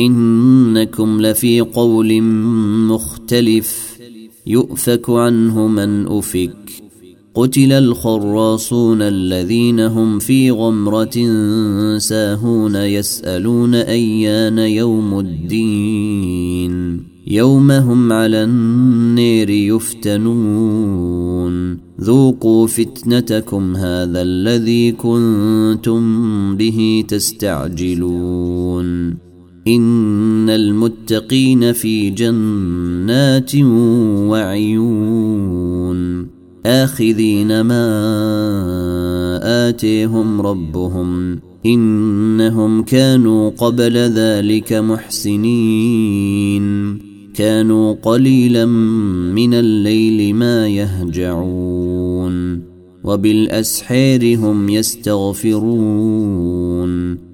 إنكم لفي قول مختلف يؤفك عنه من أفك. قتل الخراصون الذين هم في غمرة ساهون يسألون أيان يوم الدين. يوم هم على النير يفتنون. ذوقوا فتنتكم هذا الذي كنتم به تستعجلون. إن المتقين في جنات وعيون. آخذين ما آتيهم ربهم. إنهم كانوا قبل ذلك محسنين. كانوا قليلا من الليل ما يهجعون. وبالأسحار هم يستغفرون.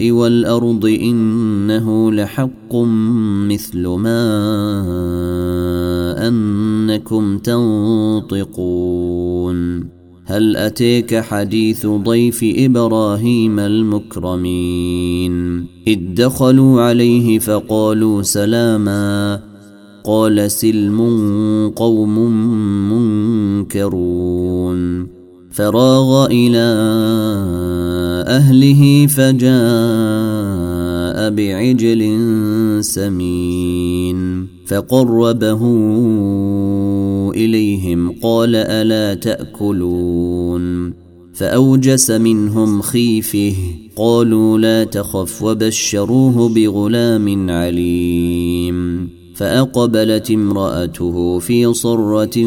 والأرض إنه لحق مثل ما أنكم تنطقون. هل أتيك حديث ضيف إبراهيم المكرمين؟ إذ دخلوا عليه فقالوا سلاما. قال سلم قوم منكرون. فراغ إلى أهله فجاء بعجل سمين فقربه إليهم قال ألا تأكلون فأوجس منهم خيفه قالوا لا تخف وبشروه بغلام عليم فأقبلت امرأته في صرة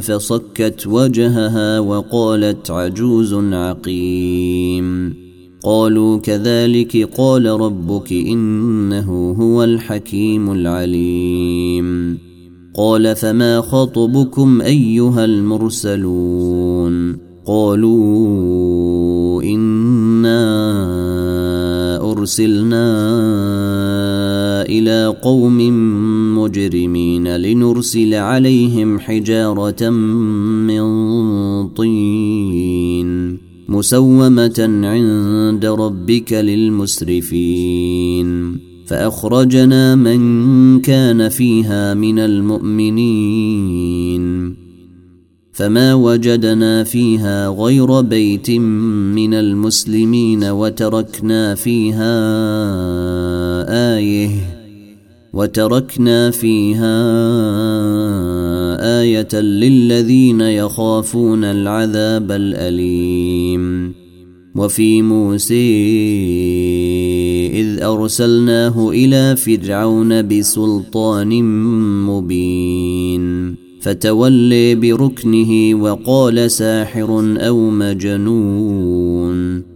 فصكت وجهها وقالت عجوز عقيم. قالوا كذلك قال ربك إنه هو الحكيم العليم. قال فما خطبكم أيها المرسلون؟ قالوا إنا أرسلنا إلى قوم مجرمين لنرسل عليهم حجارة من طين مسومة عند ربك للمسرفين. فأخرجنا من كان فيها من المؤمنين. فما وجدنا فيها غير بيت من المسلمين وتركنا فيها آية. وتركنا فيها آية للذين يخافون العذاب الأليم. وفي موسى إذ أرسلناه إلى فرعون بسلطان مبين. فتولي بركنه وقال ساحر أو مجنون.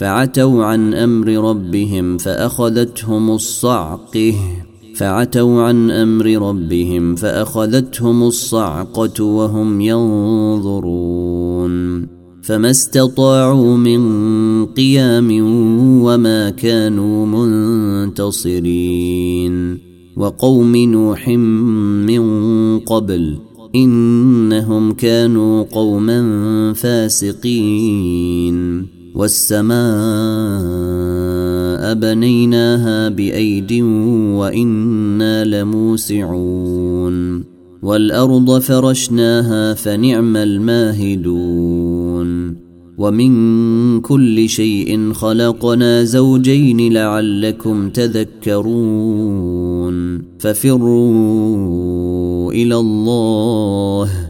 فعتوا عن أمر ربهم فأخذتهم الصعقه فعتوا عن أمر ربهم فأخذتهم الصعقة وهم ينظرون. فما استطاعوا من قيام وما كانوا منتصرين. وقوم نوح من قبل إنهم كانوا قوما فاسقين. والسماء بنيناها بأيد وإنا لموسعون والأرض فرشناها فنعم الماهدون ومن كل شيء خلقنا زوجين لعلكم تذكرون ففروا إلى الله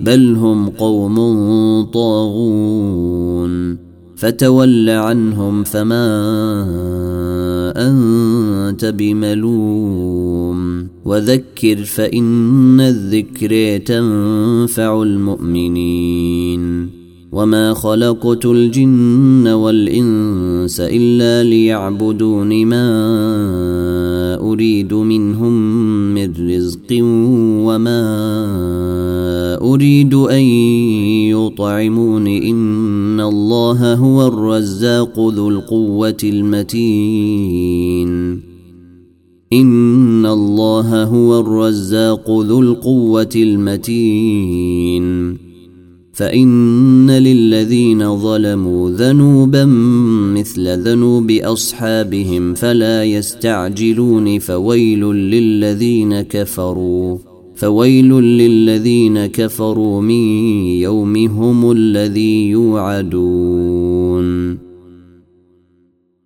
بل هم قوم طاغون فتول عنهم فما انت بملوم وذكر فان الذكر تنفع المؤمنين وما خلقت الجن والانس الا ليعبدون ما اريد منهم من رزق وما اريد ان يطعمون ان الله هو الرزاق ذو القوه المتين ان الله هو الرزاق ذو القوه المتين فإن للذين ظلموا ذنوبا مثل ذنوب أصحابهم فلا يستعجلون فويل للذين كفروا فويل للذين كفروا من يومهم الذي يوعدون.